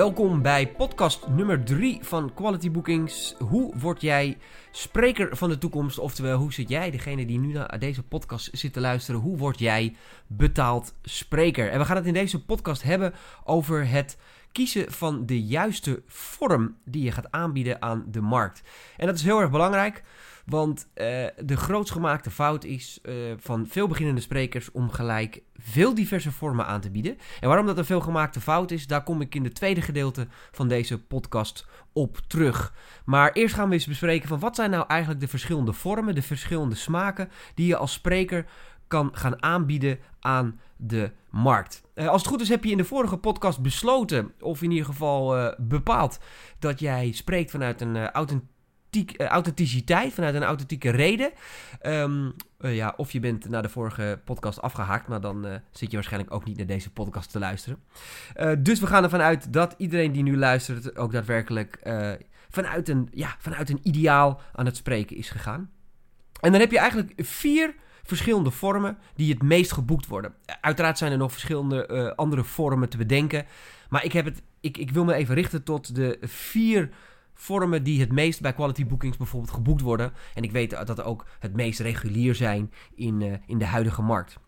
Welkom bij podcast nummer 3 van Quality Bookings. Hoe word jij spreker van de toekomst? Oftewel, hoe zit jij, degene die nu naar deze podcast zit te luisteren, hoe word jij betaald spreker? En we gaan het in deze podcast hebben over het kiezen van de juiste vorm die je gaat aanbieden aan de markt. En dat is heel erg belangrijk. Want uh, de grootst gemaakte fout is uh, van veel beginnende sprekers om gelijk veel diverse vormen aan te bieden. En waarom dat een veel gemaakte fout is, daar kom ik in het tweede gedeelte van deze podcast op terug. Maar eerst gaan we eens bespreken van wat zijn nou eigenlijk de verschillende vormen, de verschillende smaken die je als spreker kan gaan aanbieden aan de markt. Uh, als het goed is heb je in de vorige podcast besloten, of in ieder geval bepaald, dat jij spreekt vanuit een authentiek uh, authenticiteit, vanuit een authentieke reden. Um, uh, ja, of je bent naar de vorige podcast afgehaakt, maar dan uh, zit je waarschijnlijk ook niet naar deze podcast te luisteren. dus we gaan ervan uit dat iedereen die nu luistert ook daadwerkelijk vanuit, een, ja, vanuit een ideaal aan het spreken is gegaan. En dan heb je eigenlijk vier verschillende vormen die het meest geboekt worden. Uiteraard zijn er nog verschillende andere vormen te bedenken, maar ik, heb het, ik, ik wil me even richten tot de vier vormen die het meest bij quality bookings bijvoorbeeld geboekt worden. En ik weet dat er ook het meest regulier zijn in, uh, in de huidige markt.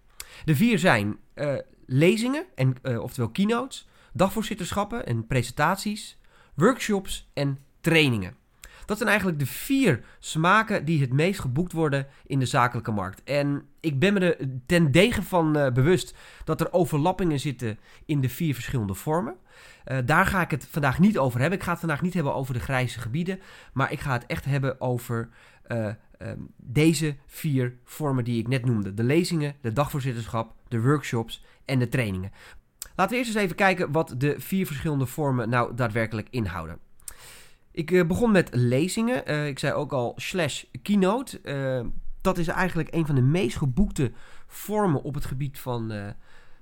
De vier zijn uh, lezingen, en, uh, oftewel keynotes, dagvoorzitterschappen en presentaties, workshops en trainingen. Dat zijn eigenlijk de vier smaken die het meest geboekt worden in de zakelijke markt. En ik ben me er ten degen van uh, bewust dat er overlappingen zitten in de vier verschillende vormen. Uh, daar ga ik het vandaag niet over hebben. Ik ga het vandaag niet hebben over de grijze gebieden, maar ik ga het echt hebben over uh, um, deze vier vormen die ik net noemde: de lezingen, de dagvoorzitterschap, de workshops en de trainingen. Laten we eerst eens even kijken wat de vier verschillende vormen nou daadwerkelijk inhouden. Ik uh, begon met lezingen. Uh, ik zei ook al slash keynote. Uh, dat is eigenlijk een van de meest geboekte vormen op het gebied van,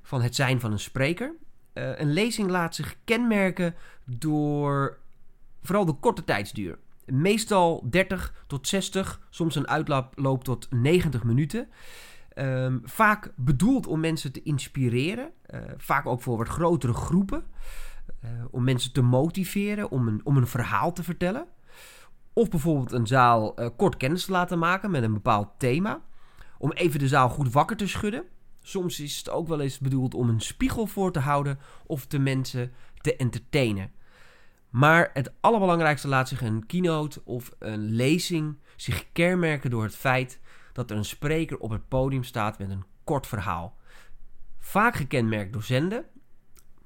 van het zijn van een spreker. een lezing laat zich kenmerken door vooral de korte tijdsduur. Meestal 30 tot 60, soms een uitloop tot 90 minuten. Um, vaak bedoeld om mensen te inspireren. vaak ook voor wat grotere groepen. Uh, om mensen te motiveren, om een, om een verhaal te vertellen. Of bijvoorbeeld een zaal uh, kort kennis te laten maken met een bepaald thema. Om even de zaal goed wakker te schudden. Soms is het ook wel eens bedoeld om een spiegel voor te houden of de mensen te entertainen. Maar het allerbelangrijkste laat zich een keynote of een lezing zich kenmerken door het feit dat er een spreker op het podium staat met een kort verhaal. Vaak gekenmerkt door zenden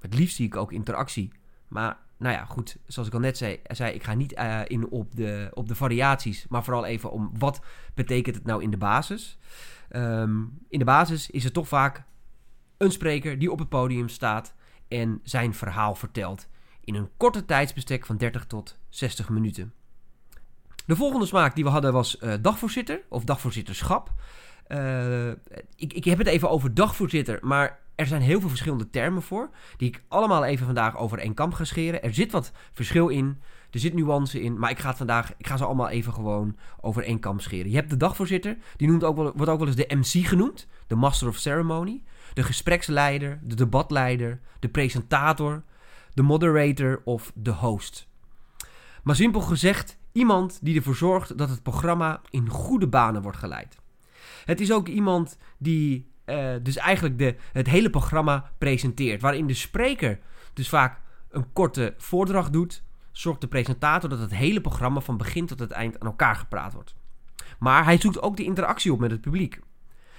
het liefst zie ik ook interactie. Maar nou ja, goed, zoals ik al net zei, zei ik ga niet uh, in op de, op de variaties, maar vooral even om wat betekent het nou in de basis. Um, in de basis is het toch vaak een spreker die op het podium staat en zijn verhaal vertelt in een korte tijdsbestek van 30 tot 60 minuten. De volgende smaak die we hadden was uh, dagvoorzitter of dagvoorzitterschap. Uh, ik, ik heb het even over dagvoorzitter, maar er zijn heel veel verschillende termen voor, die ik allemaal even vandaag over één kam ga scheren. Er zit wat verschil in, er zit nuance in, maar ik ga, vandaag, ik ga ze allemaal even gewoon over één kam scheren. Je hebt de dagvoorzitter, die noemt ook wel, wordt ook wel eens de MC genoemd, de Master of Ceremony. De gespreksleider, de debatleider, de presentator, de moderator of de host. Maar simpel gezegd, iemand die ervoor zorgt dat het programma in goede banen wordt geleid. Het is ook iemand die uh, dus eigenlijk de, het hele programma presenteert. Waarin de spreker dus vaak een korte voordracht doet, zorgt de presentator dat het hele programma van begin tot het eind aan elkaar gepraat wordt. Maar hij zoekt ook de interactie op met het publiek.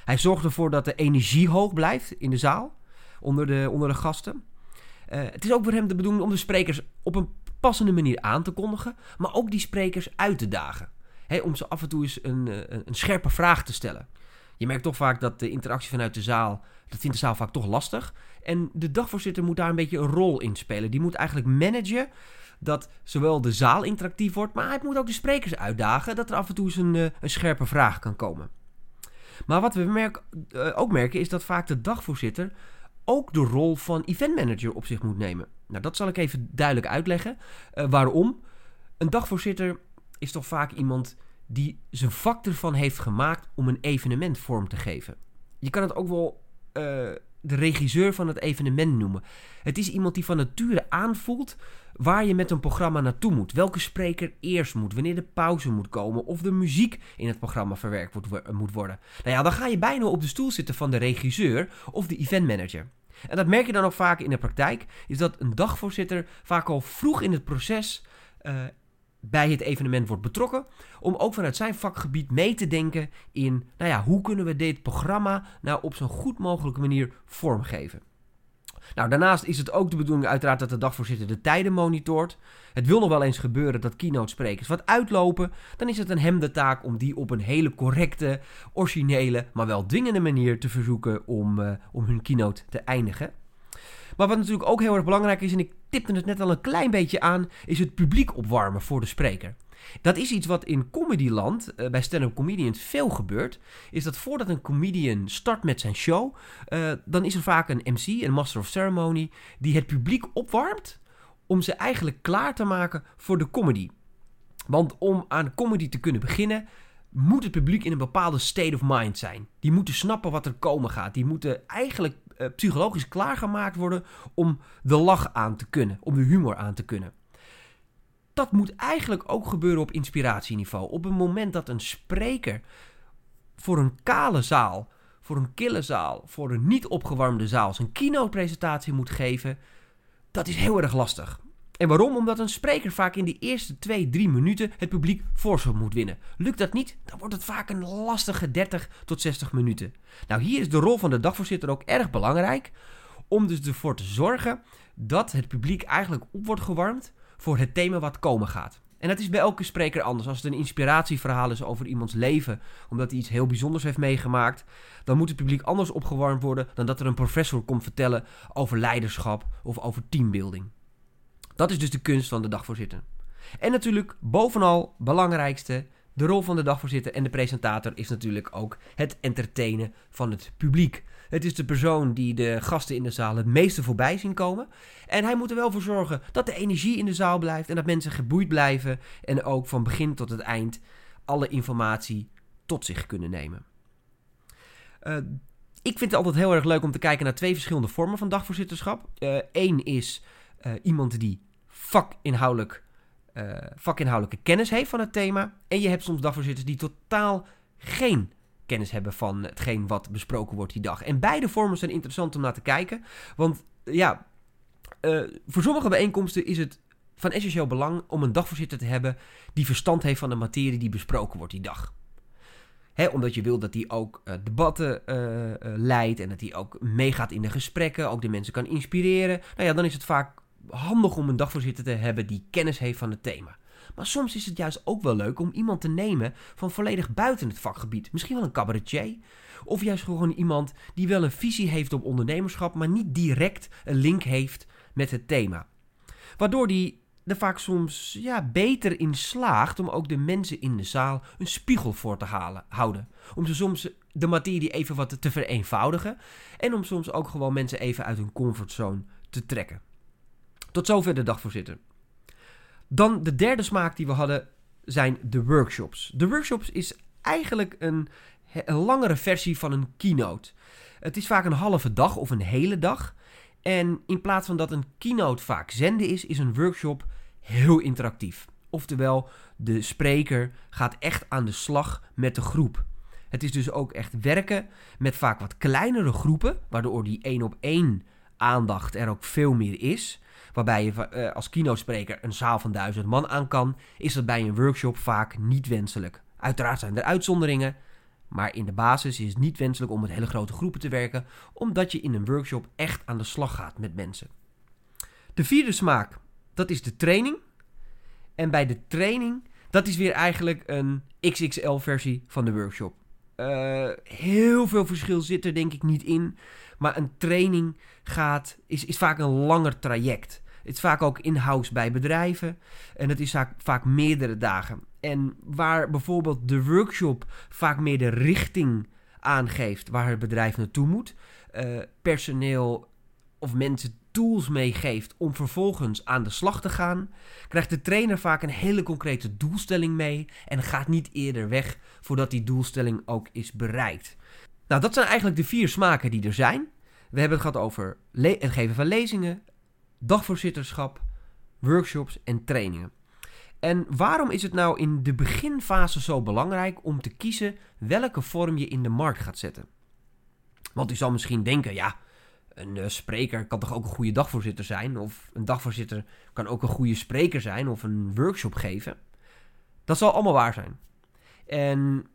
Hij zorgt ervoor dat de energie hoog blijft in de zaal, onder de, onder de gasten. Uh, het is ook voor hem de bedoeling om de sprekers op een passende manier aan te kondigen, maar ook die sprekers uit te dagen. Om ze af en toe eens een, een, een scherpe vraag te stellen je merkt toch vaak dat de interactie vanuit de zaal, dat vindt de zaal vaak toch lastig. En de dagvoorzitter moet daar een beetje een rol in spelen. Die moet eigenlijk managen dat zowel de zaal interactief wordt, maar hij moet ook de sprekers uitdagen dat er af en toe eens een, eh, een scherpe vraag kan komen. Maar wat we uh, ook merken is dat vaak de dagvoorzitter ook de rol van eventmanager op zich moet nemen. Nou, dat zal ik even duidelijk uitleggen. Uh, waarom? Een dagvoorzitter is toch vaak iemand die zijn vak ervan heeft gemaakt om een evenement vorm te geven. Je kan het ook wel uh, de regisseur van het evenement noemen. Het is iemand die van nature aanvoelt waar je met een programma naartoe moet. Welke spreker eerst moet, wanneer de pauze moet komen of de muziek in het programma verwerkt moet worden. Nou ja, dan ga je bijna op de stoel zitten van de regisseur of de eventmanager. En dat merk je dan ook vaak in de praktijk, is dat een dagvoorzitter vaak al vroeg in het proces uh, bij het evenement wordt betrokken. Om ook vanuit zijn vakgebied mee te denken in, nou ja, hoe kunnen we dit programma nou op zo'n goed mogelijke manier vormgeven. Nou, daarnaast is het ook de bedoeling uiteraard dat de dagvoorzitter de tijden monitort. Het wil nog wel eens gebeuren dat keynote sprekers wat uitlopen. Dan is het een hem de taak om die op een hele correcte, originele, maar wel dwingende manier te verzoeken om, uh, om hun keynote te eindigen. Maar wat natuurlijk ook heel erg belangrijk is, en ik tipte het net al een klein beetje aan, is het publiek opwarmen voor de spreker. Dat is iets wat in comedyland, uh, bij stand-up comedians, veel gebeurt. Is dat voordat een comedian start met zijn show, uh, dan is er vaak een MC, een master of ceremony, die het publiek opwarmt om ze eigenlijk klaar te maken voor de comedy. Want om aan comedy te kunnen beginnen, moet het publiek in een bepaalde state of mind zijn. Die moeten snappen wat er komen gaat. Die moeten eigenlijk psychologisch klaargemaakt worden om de lach aan te kunnen, om de humor aan te kunnen. Dat moet eigenlijk ook gebeuren op inspiratieniveau. Op het moment dat een spreker voor een kale zaal, voor een kille zaal, voor een niet opgewarmde zaal zijn keynote presentatie moet geven, dat is heel erg lastig. En waarom? Omdat een spreker vaak in de eerste 2, 3 minuten het publiek voor moet winnen. Lukt dat niet, dan wordt het vaak een lastige 30 tot 60 minuten. Nou, hier is de rol van de dagvoorzitter ook erg belangrijk. Om dus ervoor te zorgen dat het publiek eigenlijk op wordt gewarmd voor het thema wat komen gaat. En dat is bij elke spreker anders. Als het een inspiratieverhaal is over iemands leven, omdat hij iets heel bijzonders heeft meegemaakt, dan moet het publiek anders opgewarmd worden dan dat er een professor komt vertellen over leiderschap of over teambuilding. Dat is dus de kunst van de dagvoorzitter. En natuurlijk, bovenal, belangrijkste, de rol van de dagvoorzitter en de presentator is natuurlijk ook het entertainen van het publiek. Het is de persoon die de gasten in de zaal het meeste voorbij zien komen. En hij moet er wel voor zorgen dat de energie in de zaal blijft en dat mensen geboeid blijven. En ook van begin tot het eind alle informatie tot zich kunnen nemen. Uh, ik vind het altijd heel erg leuk om te kijken naar twee verschillende vormen van dagvoorzitterschap. Eén uh, is uh, iemand die vakinhoudelijk, vakinhoudelijke kennis heeft van het thema. En je hebt soms dagvoorzitters die totaal geen kennis hebben van hetgeen wat besproken wordt die dag. En beide vormen zijn interessant om naar te kijken. Want ja, uh, voor sommige bijeenkomsten is het van essentieel belang om een dagvoorzitter te hebben die verstand heeft van de materie die besproken wordt die dag. Omdat je wil dat hij ook debatten leidt en dat hij ook meegaat in de gesprekken, ook de mensen kan inspireren. Nou ja, dan is het vaak handig om een dagvoorzitter te hebben die kennis heeft van het thema. Maar soms is het juist ook wel leuk om iemand te nemen van volledig buiten het vakgebied. Misschien wel een cabaretier. Of juist gewoon iemand die wel een visie heeft op ondernemerschap, maar niet direct een link heeft met het thema. Waardoor die er vaak soms ja, beter in slaagt om ook de mensen in de zaal een spiegel voor te halen, houden. Om ze soms de materie even wat te vereenvoudigen. En om soms ook gewoon mensen even uit hun comfortzone te trekken. Tot zover de dagvoorzitter. Dan de derde smaak die we hadden zijn de workshops. De workshops is eigenlijk een, een langere versie van een keynote. Het is vaak een halve dag of een hele dag. En in plaats van dat een keynote vaak zenden is, is een workshop heel interactief. Oftewel, de spreker gaat echt aan de slag met de groep. Het is dus ook echt werken met vaak wat kleinere groepen, waardoor die één op één aandacht er ook veel meer is waarbij je uh, als kinospreker een zaal van duizend man aan kan, is dat bij een workshop vaak niet wenselijk. Uiteraard zijn er uitzonderingen, maar in de basis is het niet wenselijk om met hele grote groepen te werken, omdat je in een workshop echt aan de slag gaat met mensen. De vierde smaak, dat is de training. En bij de training, dat is weer eigenlijk een XXL-versie van de workshop. Uh, heel veel verschil zit er denk ik niet in. Maar een training gaat, is, is vaak een langer traject. Het is vaak ook in-house bij bedrijven. En het is vaak, vaak meerdere dagen. En waar bijvoorbeeld de workshop vaak meer de richting aangeeft waar het bedrijf naartoe moet. Uh, personeel of mensen tools meegeeft om vervolgens aan de slag te gaan, krijgt de trainer vaak een hele concrete doelstelling mee en gaat niet eerder weg voordat die doelstelling ook is bereikt. Nou, dat zijn eigenlijk de vier smaken die er zijn. We hebben het gehad over het geven van lezingen, dagvoorzitterschap, workshops en trainingen. En waarom is het nou in de beginfase zo belangrijk om te kiezen welke vorm je in de markt gaat zetten? Want u zal misschien denken, ja, een uh, spreker kan toch ook een goede dagvoorzitter zijn? Of een dagvoorzitter kan ook een goede spreker zijn of een workshop geven? Dat zal allemaal waar zijn. En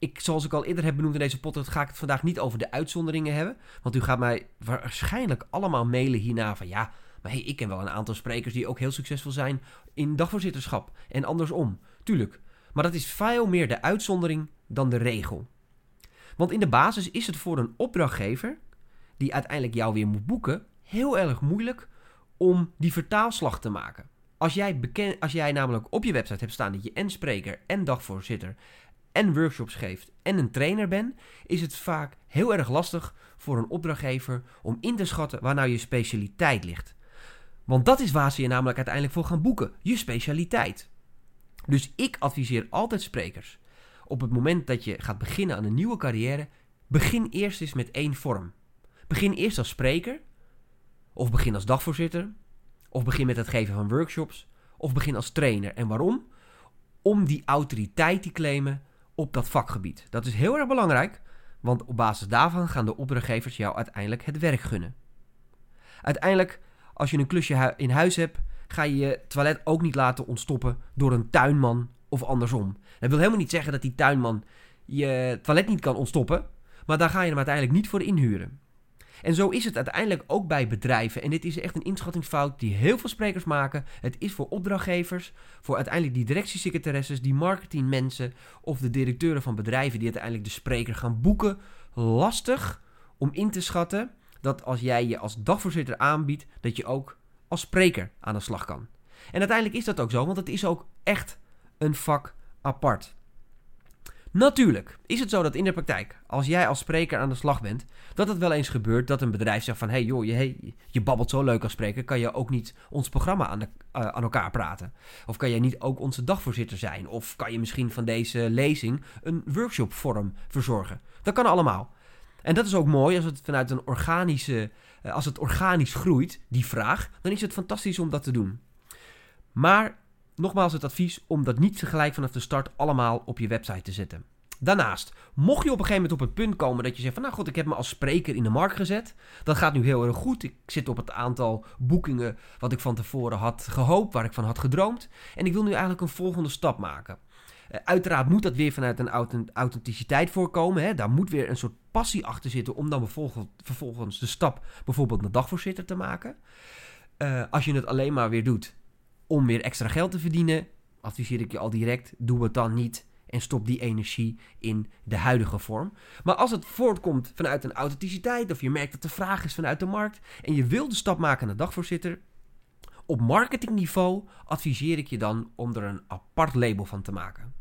ik, zoals ik al eerder heb benoemd in deze podcast, ga ik het vandaag niet over de uitzonderingen hebben. Want u gaat mij waarschijnlijk allemaal mailen hierna van ja, maar hey, ik ken wel een aantal sprekers die ook heel succesvol zijn in dagvoorzitterschap. En andersom, tuurlijk. Maar dat is veel meer de uitzondering dan de regel. Want in de basis is het voor een opdrachtgever, die uiteindelijk jou weer moet boeken, heel erg moeilijk om die vertaalslag te maken. Als jij, als jij namelijk op je website hebt staan dat je en spreker en dagvoorzitter en workshops geeft en een trainer bent, is het vaak heel erg lastig voor een opdrachtgever om in te schatten waar nou je specialiteit ligt. Want dat is waar ze je namelijk uiteindelijk voor gaan boeken, je specialiteit. Dus ik adviseer altijd sprekers. Op het moment dat je gaat beginnen aan een nieuwe carrière, begin eerst eens met één vorm. Begin eerst als spreker, of begin als dagvoorzitter, of begin met het geven van workshops, of begin als trainer. En waarom? Om die autoriteit te claimen op dat vakgebied. Dat is heel erg belangrijk, want op basis daarvan gaan de opdrachtgevers jou uiteindelijk het werk gunnen. Uiteindelijk, als je een klusje in huis hebt, ga je je toilet ook niet laten ontstoppen door een tuinman of andersom. Dat wil helemaal niet zeggen dat die tuinman je toilet niet kan ontstoppen, maar daar ga je hem uiteindelijk niet voor inhuren. En zo is het uiteindelijk ook bij bedrijven. En dit is echt een inschattingsfout die heel veel sprekers maken. Het is voor opdrachtgevers, voor uiteindelijk die directiesecretaresses, die marketingmensen of de directeuren van bedrijven die uiteindelijk de spreker gaan boeken, lastig om in te schatten dat als jij je als dagvoorzitter aanbiedt, dat je ook als spreker aan de slag kan. En uiteindelijk is dat ook zo, want het is ook echt een vak apart. Natuurlijk is het zo dat in de praktijk, als jij als spreker aan de slag bent, dat het wel eens gebeurt dat een bedrijf zegt van... hé hey joh, je, je babbelt zo leuk als spreker, kan je ook niet ons programma aan, de, uh, aan elkaar praten? Of kan jij niet ook onze dagvoorzitter zijn? Of kan je misschien van deze lezing een workshopvorm verzorgen? Dat kan allemaal. En dat is ook mooi als het vanuit een organische... Uh, als het organisch groeit, die vraag, dan is het fantastisch om dat te doen. Maar Nogmaals het advies om dat niet gelijk vanaf de start allemaal op je website te zetten. Daarnaast, mocht je op een gegeven moment op het punt komen dat je zegt van nou goed, ik heb me als spreker in de markt gezet. Dat gaat nu heel erg goed. Ik zit op het aantal boekingen wat ik van tevoren had gehoopt, waar ik van had gedroomd. En ik wil nu eigenlijk een volgende stap maken. Uh, uiteraard moet dat weer vanuit een authenticiteit voorkomen. Hè? Daar moet weer een soort passie achter zitten om dan vervolgens de stap bijvoorbeeld naar dagvoorzitter te maken. Uh, als je het alleen maar weer doet om weer extra geld te verdienen, adviseer ik je al direct, doe het dan niet en stop die energie in de huidige vorm. Maar als het voortkomt vanuit een authenticiteit of je merkt dat de vraag is vanuit de markt en je wil de stap maken naar dagvoorzitter, op marketingniveau adviseer ik je dan om er een apart label van te maken.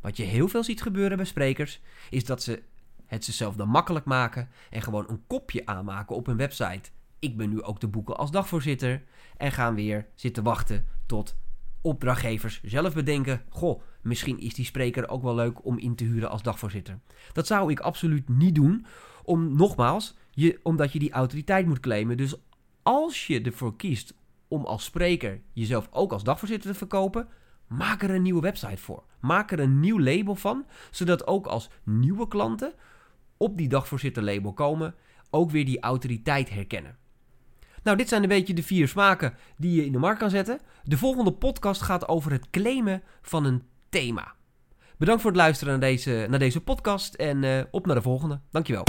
Wat je heel veel ziet gebeuren bij sprekers, is dat ze het zichzelf dan makkelijk maken en gewoon een kopje aanmaken op hun website ik ben nu ook te boeken als dagvoorzitter. En gaan weer zitten wachten tot opdrachtgevers zelf bedenken: Goh, misschien is die spreker ook wel leuk om in te huren als dagvoorzitter. Dat zou ik absoluut niet doen, om nogmaals, je, omdat je die autoriteit moet claimen. Dus als je ervoor kiest om als spreker jezelf ook als dagvoorzitter te verkopen, maak er een nieuwe website voor. Maak er een nieuw label van, zodat ook als nieuwe klanten op die dagvoorzitter label komen, ook weer die autoriteit herkennen. Nou, dit zijn een beetje de vier smaken die je in de markt kan zetten. De volgende podcast gaat over het claimen van een thema. Bedankt voor het luisteren naar deze, naar deze podcast en uh, op naar de volgende. Dankjewel.